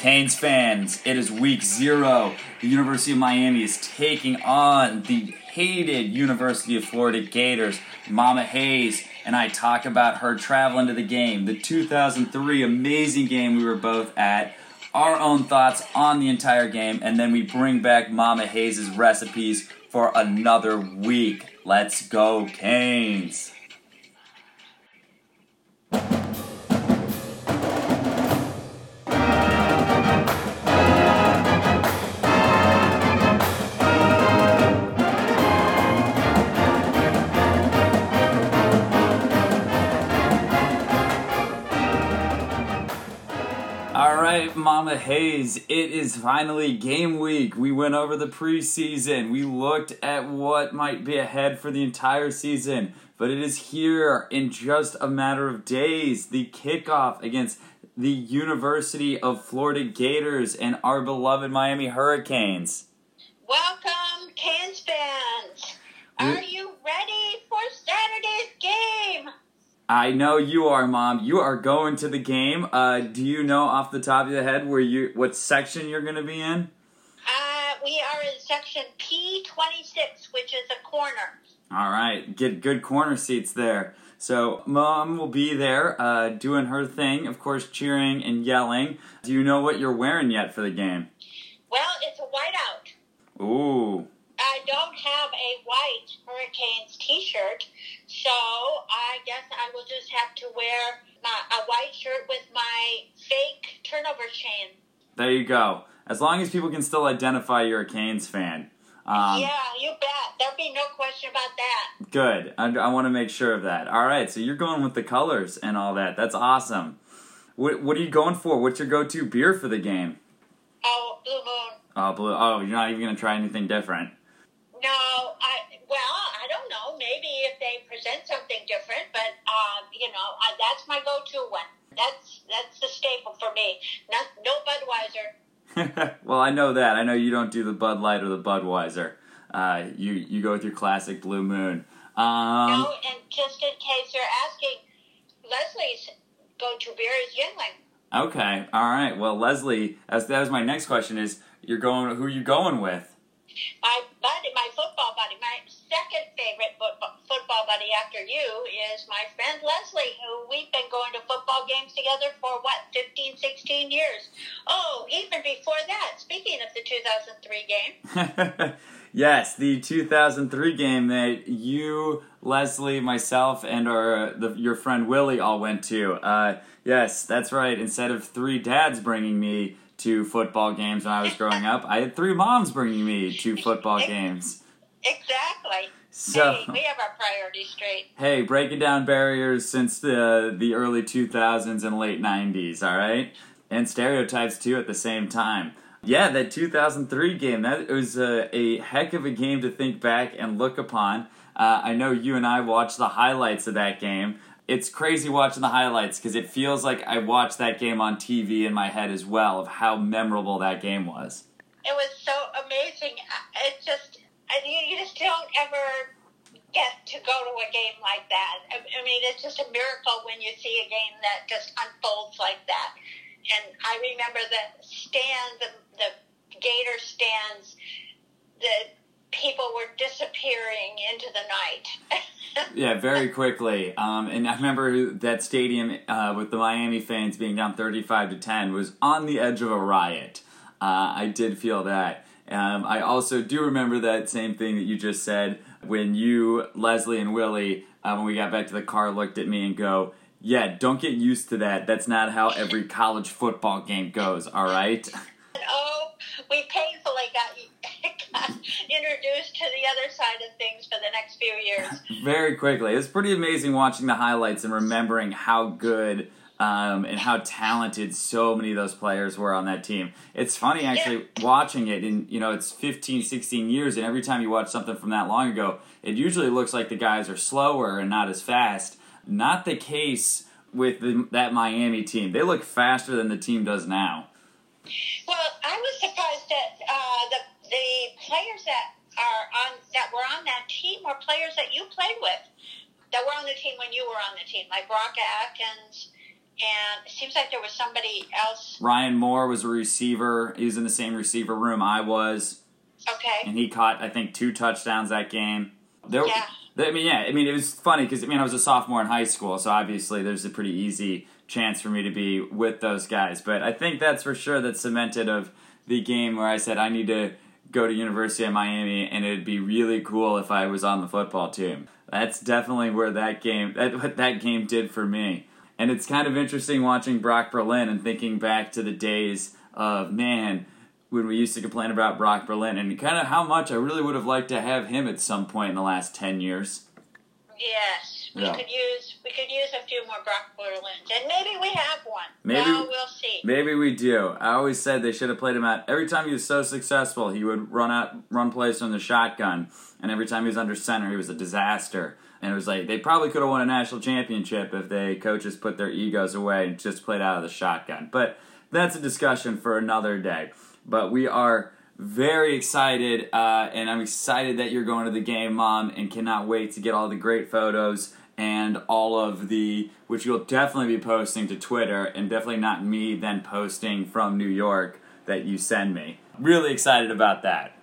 Canes fans, it is week zero. The University of Miami is taking on the hated University of Florida Gators. Mama Hayes and I talk about her traveling to the game, the 2003 amazing game we were both at, our own thoughts on the entire game, and then we bring back Mama Hayes' recipes for another week. Let's go, Canes! Right, Mama Hayes, it is finally game week. We went over the preseason. We looked at what might be ahead for the entire season, but it is here in just a matter of days. The kickoff against the University of Florida Gators and our beloved Miami Hurricanes. Welcome, Canes fans. Are you ready for Saturday's game? I know you are, Mom. You are going to the game. Uh, do you know off the top of your head where you what section you're going to be in? Uh, we are in section P26, which is a corner. All right, get good corner seats there. So mom will be there, uh, doing her thing, of course, cheering and yelling. Do you know what you're wearing yet for the game? Well, it's a whiteout. Ooh, I don't have a white Hurricanes t-shirt, so I guess I will just have to wear my, a white shirt with my fake turnover chain. there you go. As long as people can still identify you're a Canes fan. Um, yeah, you bet. There'll be no question about that. Good. I, I want to make sure of that. All right, so you're going with the colors and all that. That's awesome. What, what are you going for? What's your go-to beer for the game? Oh, Blue Moon. Oh, blue. Oh, you're not even gonna try anything different. No, I well, I don't know. Maybe if they present something different, but um, you know, I, that's my go-to one. That's that's the staple for me. Not no Budweiser. well, I know that. I know you don't do the Bud Light or the Budweiser. Uh, you you go with your classic Blue Moon. Um, no, and just in case you're asking, Leslie's go-to beer is Yuengling. Okay, all right. Well, Leslie, as that was my next question. Is you're going? Who are you going with? My buddy, my football buddy, my second favorite football, buddy after you is my friend Leslie, who we've been going to football games together for what, 15, 16 years. Oh, even before that, speaking of the 2003 game, yes, the 2003 game that you, Leslie, myself, and our the, your friend Willie all went to. Uh, yes, that's right. Instead of three dads bringing me to football games when I was growing up, I had three moms bringing me to football games. Exactly. So. Hey, we have our priorities straight. Hey, breaking down barriers since the the early 2000s and late 90s, all right? And stereotypes too at the same time. Yeah, that 2003 game, that was a, a heck of a game to think back and look upon. Uh, I know you and I watched the highlights of that game. It's crazy watching the highlights because it feels like I watched that game on TV in my head as well of how memorable that game was. It was so amazing. I- It just, I mean, you just don't ever get to go to a game like that. I I mean, it's just a miracle when you see a game that just unfolds like that. And I remember the stand, the, the Gator stands, the people were disappearing into the night. Yeah, very quickly. Um, and I remember that stadium uh, with the Miami fans being down 35 to 10 was on the edge of a riot. Uh, I did feel that. Um, I also do remember that same thing that you just said when you, Leslie, and Willie, uh, when we got back to the car, looked at me and go, Yeah, don't get used to that. That's not how every college football game goes, all right? oh, we painfully got, got introduced to the other side of things for the next few years. very quickly. It's pretty amazing watching the highlights and remembering how good um, and how talented so many of those players were on that team. It's funny actually watching it, and you know, it's 15, 16 years, and every time you watch something from that long ago, it usually looks like the guys are slower and not as fast. Not the case with the, that Miami team. They look faster than the team does now. Well, I was surprised that uh, the the players that are on that were on that team were players that you played with, that were on the team when you were on the team, like Brock Atkins and it seems like there was somebody else. Ryan Moore was a receiver. He was in the same receiver room I was, Okay. and he caught I think two touchdowns that game. There, Yeah. I mean, yeah. I mean, it was funny because I mean I was a sophomore in high school, so obviously there's a pretty easy chance for me to be with those guys. But I think that's for sure that cemented of the game where I said I need to go to University of Miami, and it'd be really cool if I was on the football team. That's definitely where that game that what that game did for me. And it's kind of interesting watching Brock Berlin and thinking back to the days of man when we used to complain about Brock Berlin and kind of how much I really would have liked to have him at some point in the last ten years. Yes, we Yeah. could use we could use a few more Brock Berlins, and maybe we have one. Maybe- well, we'll see. Maybe we do. I always said they should have played him out. Every time he was so successful, he would run out, run plays from the shotgun, and every time he was under center, he was a disaster. And it was like they probably could have won a national championship if they coaches put their egos away and just played out of the shotgun. But that's a discussion for another day. But we are very excited, uh, and I'm excited that you're going to the game, Mom, and cannot wait to get all the great photos and all of the, which you'll definitely be posting to Twitter, and definitely not me then posting from New York that you send me. Really excited about that.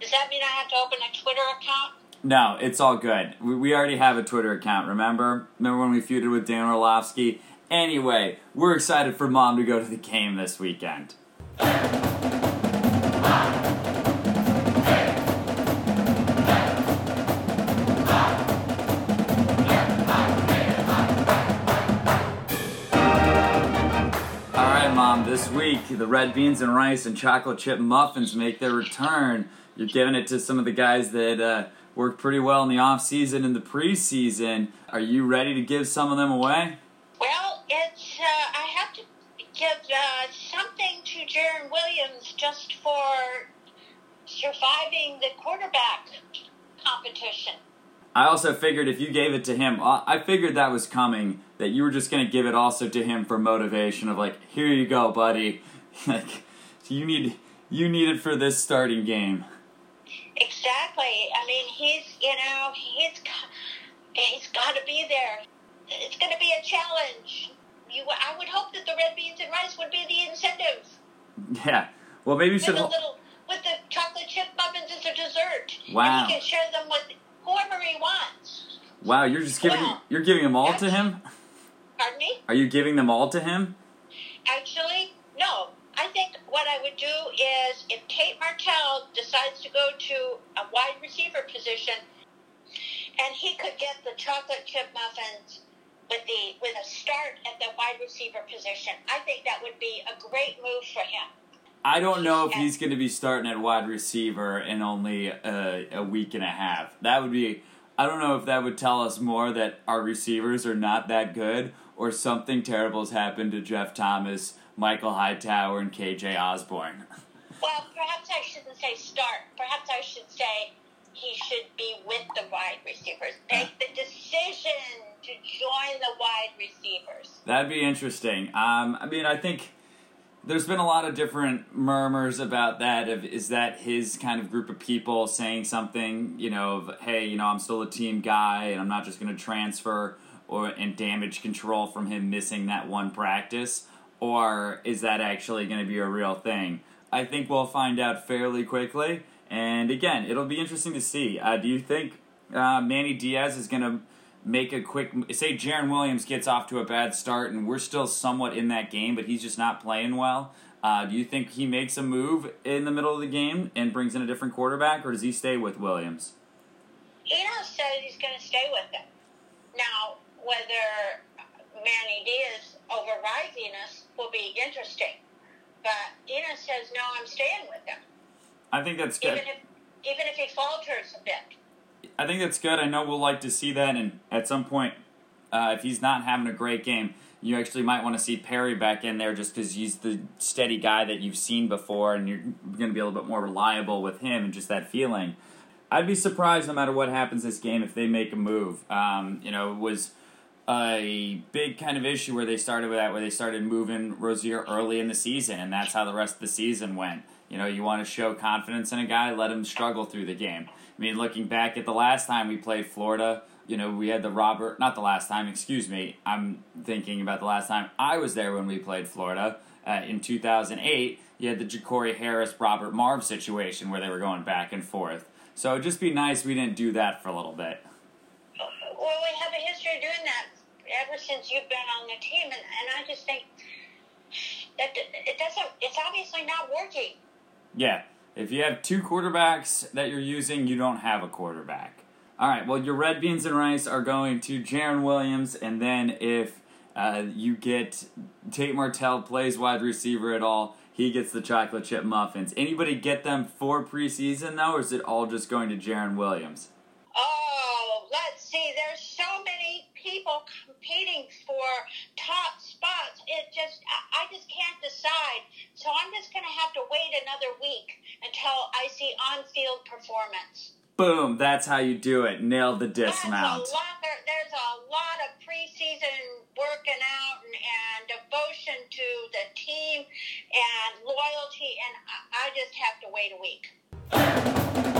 Does that mean I have to open a Twitter account? No, it's all good. We, we already have a Twitter account, remember? Remember when we feuded with Dan Orlovsky? Anyway, we're excited for Mom to go to the game this weekend. Mom, this week the red beans and rice and chocolate chip muffins make their return. You're giving it to some of the guys that uh, worked pretty well in the off season and the preseason. Are you ready to give some of them away? Well, it's uh, I have to give uh, something to Jarren Williams just for surviving the quarterback competition. I also figured if you gave it to him, I I figured that was coming. That you were just gonna give it also to him for motivation of like, here you go, buddy. like, you need you need it for this starting game. Exactly. I mean, he's you know he's got, he's got to be there. It's going to be a challenge. You, I would hope that the red beans and rice would be the incentive. Yeah. Well, maybe you With should. a little with the chocolate chip muffins as a dessert. Wow. And he can share them with whoever he wants. Wow, you're just giving Well, you're giving them all to him. Pardon me? Are you giving them all to him? Actually, no. I think what I would do is if Tate Martell decides to go to a wide receiver position, and he could get the chocolate chip muffins with the with a start at the wide receiver position, I think that would be a great move for him. I don't know if he's going to be starting at wide receiver in only a, a week and a half. That would be. I don't know if that would tell us more that our receivers are not that good, or something terrible has happened to Jeff Thomas, Michael Hightower, and KJ Osborn. Well, perhaps I shouldn't say start. Perhaps I should say he should be with the wide receivers. Make the decision to join the wide receivers. That'd be interesting. Um, I mean, I think there's been a lot of different murmurs about that. Of is that his kind of group of people saying something, you know, of hey, you know, I'm still a team guy, and I'm not just going to transfer or and damage control from him missing that one practice, or is that actually going to be a real thing? I think we'll find out fairly quickly. And again, it'll be interesting to see. Uh, do you think uh, Manny Diaz is going to make a quick say Jarren Williams gets off to a bad start and we're still somewhat in that game, but he's just not playing well. Uh, do you think he makes a move in the middle of the game and brings in a different quarterback, or does he stay with Williams? Enos says he's going to stay with them. Now, whether Manny Diaz overrides Enos will be interesting. But Enos says, no, I'm staying with him. I think that's good. Even if, even if he falters a bit. I think that's good. I know we'll like to see that, and at some point, uh, if he's not having a great game, you actually might want to see Perry back in there just because he's the steady guy that you've seen before, and you're going to be a little bit more reliable with him and just that feeling. I'd be surprised no matter what happens this game if they make a move. Um, you know, it was a big kind of issue where they started with that, where they started moving Rosier early in the season, and that's how the rest of the season went. You know, you want to show confidence in a guy, let him struggle through the game. I mean, looking back at the last time we played Florida, you know, we had the Robert, not the last time, excuse me. I'm thinking about the last time I was there when we played Florida uh, in 2008. You had the Jacory Harris, Robert Marve situation where they were going back and forth. So it'd just be nice we didn't do that for a little bit. Well, we have a history of doing that ever since you've been on the team, and, and I just think that it doesn't. It's obviously not working. Yeah, if you have two quarterbacks that you're using, you don't have a quarterback. All right, well, your red beans and rice are going to Jarren Williams, and then if uh, you get Tate Martell plays wide receiver at all, he gets the chocolate chip muffins. Anybody get them for preseason though, or is it all just going to Jarren Williams? Oh, let's see. There's people competing for top spots. It just, I just can't decide. So I'm just going to have to wait another week until I see on-field performance. Boom! That's how you do it. Nailed the dismount. There's a lot, there, there's a lot of preseason working out and, and devotion to the team and loyalty, and I, I just have to wait a week.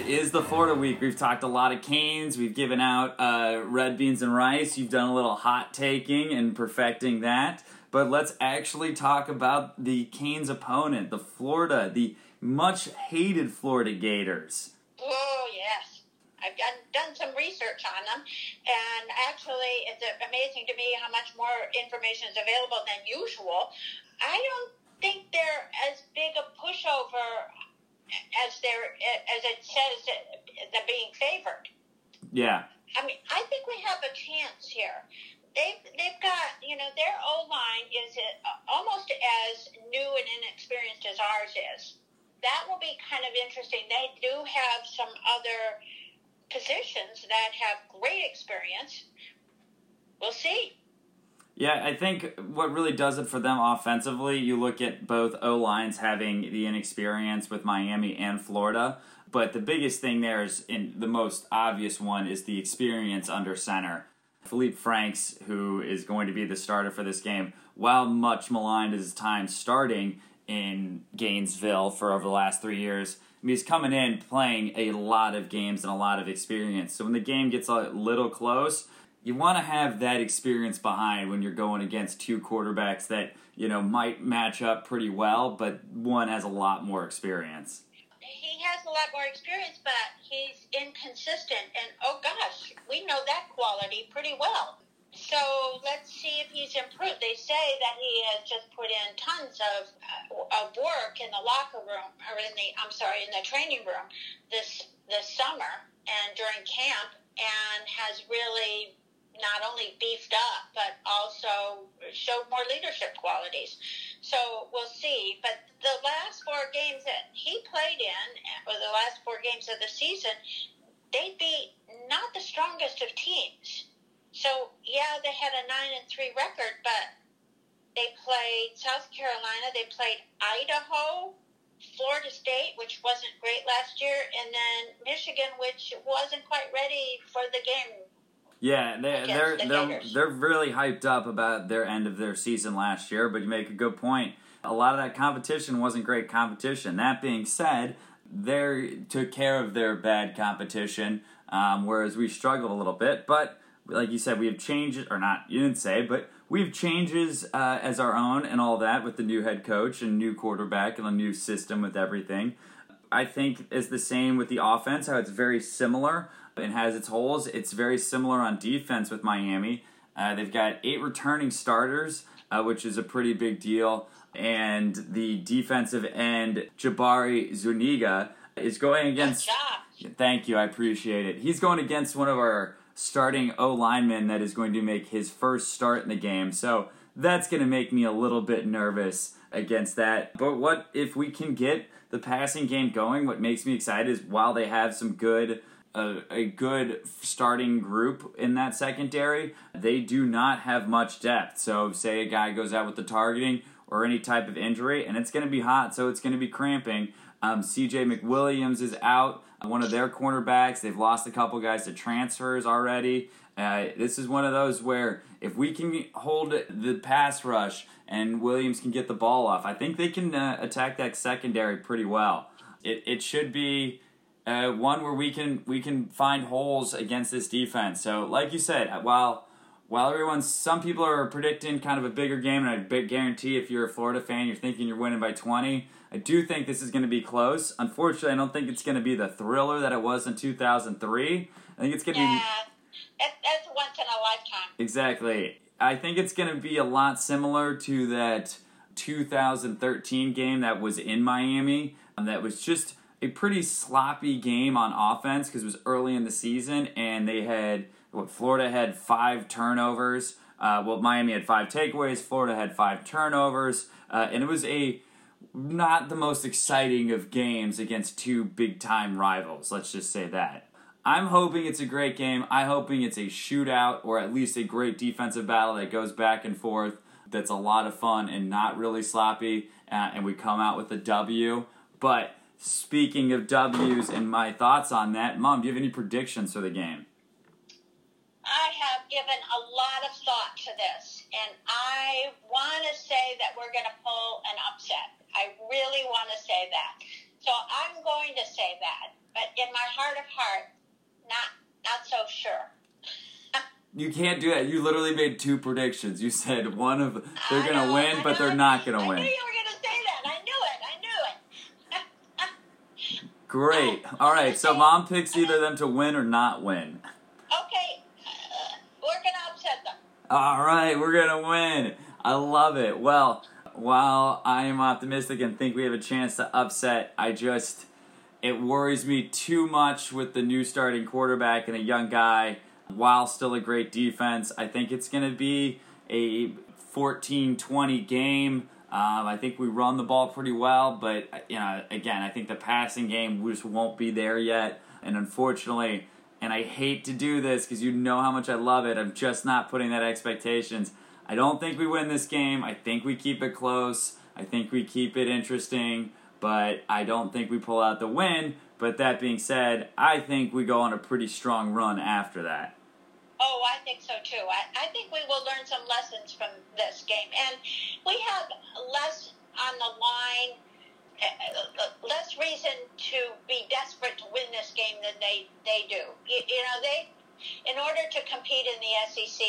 It is the Florida week. We've talked a lot of canes. We've given out uh, red beans and rice. You've done a little hot taking and perfecting that. But let's actually talk about the Canes' opponent, the Florida, the much hated Florida Gators. Oh, yes. I've done, done some research on them, and actually, it's amazing to me how much more information is available than usual. I don't think they're as big a pushover as they're as it says they're being favored. Yeah. I mean, I think we have a chance here. They've they've got you know their O line is almost as new and inexperienced as ours is. That will be kind of interesting. They do have some other positions that have great experience. We'll see. Yeah, I think what really does it for them offensively, you look at both O lines having the inexperience with Miami and Florida, but the biggest thing there is, in the most obvious one, is the experience under center. Feleipe Franks, who is going to be the starter for this game, while much maligned his time starting in Gainesville for over the last three years, I mean, he's coming in playing a lot of games and a lot of experience. So when the game gets a little close, you want to have that experience behind when you're going against two quarterbacks that you know might match up pretty well, but one has a lot more experience. He has a lot more experience, but he's inconsistent, and oh gosh, we know that quality pretty well. So let's see if he's improved. They say that he has just put in tons of uh, of work in the locker room, or in the I'm sorry, in the training room this this summer and during camp, and has really not only beefed up but also showed more leadership qualities. So we'll see. But the last four games that he played in, or the last four games of the season, they beat not the strongest of teams. So yeah, they had a nine and three record, but they played South Carolina, they played Idaho, Florida State, which wasn't great last year, and then Michigan, which wasn't quite ready for the game yeah, they, they're the they're they're really hyped up about their end of their season last year. But you make a good point. A lot of that competition wasn't great competition. That being said, they took care of their bad competition, um, whereas we struggled a little bit. But like you said, we have changes, or not, you didn't say, but we have changes uh, as our own and all that with the new head coach and new quarterback and a new system with everything. I think is the same with the offense, how it's very similar and has its holes. It's very similar on defense with Miami. Uh, they've got eight returning starters, uh, which is a pretty big deal. And the defensive end, Jabari Zuniga, is going against. Thank you, I appreciate it. He's going against one of our starting O linemen that is going to make his first start in the game. So that's going to make me a little bit nervous against that. But what if we can get the passing game going? What makes me excited is while they have some good a, a good starting group in that secondary, they do not have much depth. So, say a guy goes out with the targeting or any type of injury, and it's going to be hot, so it's going to be cramping. Um, C.J. McWilliams is out, one of their cornerbacks. They've lost a couple guys to transfers already. Uh, this is one of those where if we can hold the pass rush and Williams can get the ball off, I think they can uh, attack that secondary pretty well. It, it should be uh, one where we can we can find holes against this defense. So, like you said, while while everyone's some people are predicting kind of a bigger game, and I big guarantee if you're a Florida fan, you're thinking you're winning by 20. I do think this is going to be close. Unfortunately, I don't think it's going to be the thriller that it was in 2003. I think it's going to Yeah, be it's once in a lifetime. exactly. I think it's going to be a lot similar to that 2013 game that was in Miami. Um, that was just a pretty sloppy game on offense because it was early in the season and they had what Florida had five turnovers. Uh, well, Miami had five takeaways. Florida had five turnovers, uh, and it was a not the most exciting of games against two big time rivals. Let's just say that. I'm hoping it's a great game. I'm hoping it's a shootout or at least a great defensive battle that goes back and forth. That's a lot of fun and not really sloppy, uh, and we come out with a W. But speaking of W's and my thoughts on that, Mom, do you have any predictions for the game? I have given a lot of thought to this, and I want to say that we're going to pull an upset. I really want to say that. So I'm going to say that, but in my heart of heart, not not so sure. You can't do that. You literally made two predictions. You said one of they're gonna win, but they're not gonna I win. knew you were going to say that. I knew it. I knew it. Great. All right. So mom picks either them to win or not win. okay, uh, we're going to upset them. All right, we're gonna win. I love it. Well, while I am optimistic and think we have a chance to upset, I just it worries me too much with the new starting quarterback and a young guy. While still a great defense, I think it's gonna be a 14-20 game. Um, I think we run the ball pretty well, but you know, again, I think the passing game just won't be there yet. And unfortunately, and I hate to do this because you know how much I love it. I'm just not putting that expectations. I don't think we win this game. I think we keep it close. I think we keep it interesting, but I don't think we pull out the win. But that being said, I think we go on a pretty strong run after that. Oh, I think so too. I, I think we will learn some lessons from this game. And we have less on the line, uh, uh, less reason to be desperate to win this game than they, they do. You, you know, they, in order to compete in the SEC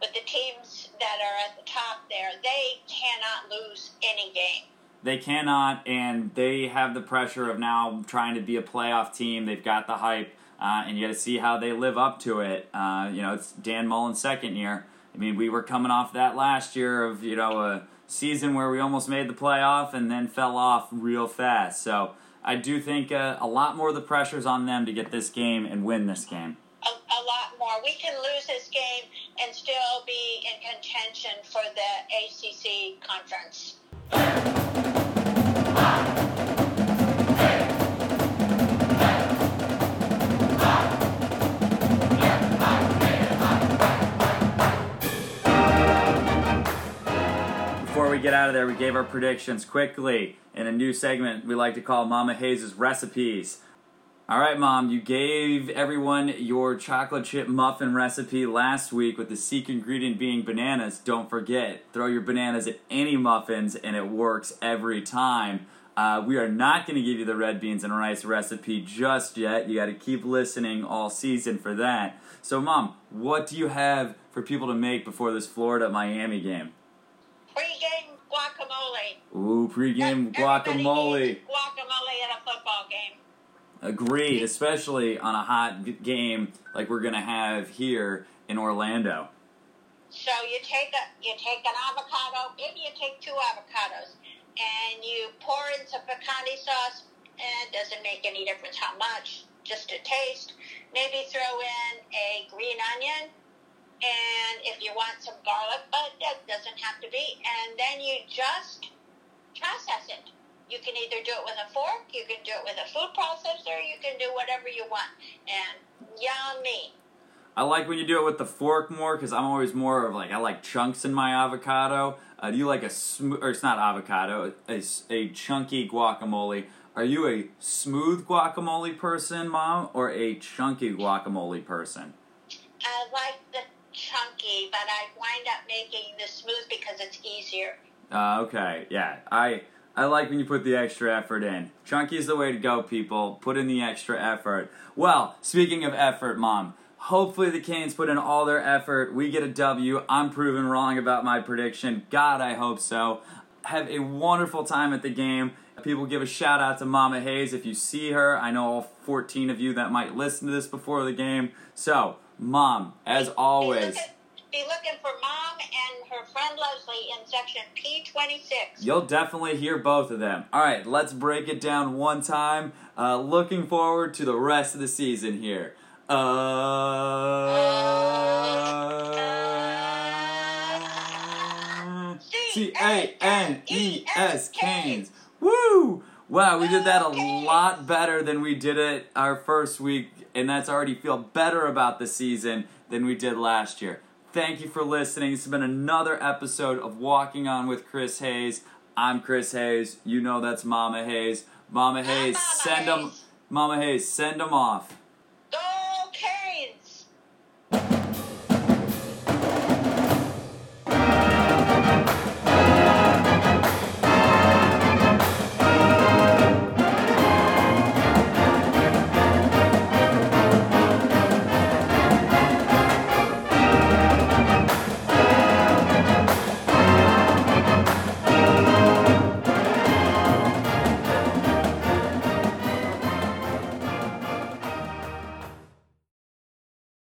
with the teams that are at the top there, they cannot lose any game. They cannot, and they have the pressure of now trying to be a playoff team. They've got the hype, uh, and you got to see how they live up to it. Uh, you know, it's Dan Mullen's second year. I mean, we were coming off that last year of you know a season where we almost made the playoff and then fell off real fast. So I do think uh, a lot more of the pressure's on them to get this game and win this game. A, a lot more. We can lose this game and still be in contention for the ACC conference. Out of there, we gave our predictions quickly in a new segment we like to call Mama Hayes' Recipes. All right, Mom, you gave everyone your chocolate chip muffin recipe last week with the secret ingredient being bananas. Don't forget, throw your bananas at any muffins and it works every time. Uh, we are not going to give you the red beans and rice recipe just yet. You got to keep listening all season for that. So, Mom, what do you have for people to make before this Florida Miami game? Guacamole. Ooh, pregame guacamole. Guacamole at a football game. Agreed, especially on a hot game like we're gonna have here in Orlando. So you take a you take an avocado, maybe you take two avocados, and you pour in some picante sauce. And it doesn't make any difference how much, just a taste. Maybe throw in a green onion, and if you want some garlic, but that doesn't have to be. And then you just process it. You can either do it with a fork, you can do it with a food processor, you can do whatever you want. And yummy. I like when you do it with the fork more because I'm always more of like I like chunks in my avocado. Uh, do you like a smooth or it's not avocado, A chunky guacamole, Are you a smooth guacamole person, Mom, or a chunky guacamole person? I like but I wind up making the smooth because it's easier. Uh, okay, yeah. I I like when you put the extra effort in. Chunky is the way to go, people. Put in the extra effort. Well, speaking of effort, Mom, hopefully the Canes put in all their effort. We get a W. I'm proven wrong about my prediction. God, I hope so. Have a wonderful time at the game. People give a shout out to Mama Hayes if you see her. I know all 14 of you that might listen to this before the game. So, Mom, as always. Be looking, for mom and her friend Leslie in section P26. You'll definitely hear both of them. All right, let's break it down one time. Uh, looking forward to the rest of the season here. Uh, C A N E S Canes. Woo! Wow, we did that a lot better than we did it our first week, and that's already feel better about the season than we did last year. Thank you for listening. This has been another episode of Walking On with Chris Hayes. I'm Chris Hayes. You know that's Mama Hayes. Mama Hayes, send them. Mama Hayes, send them off.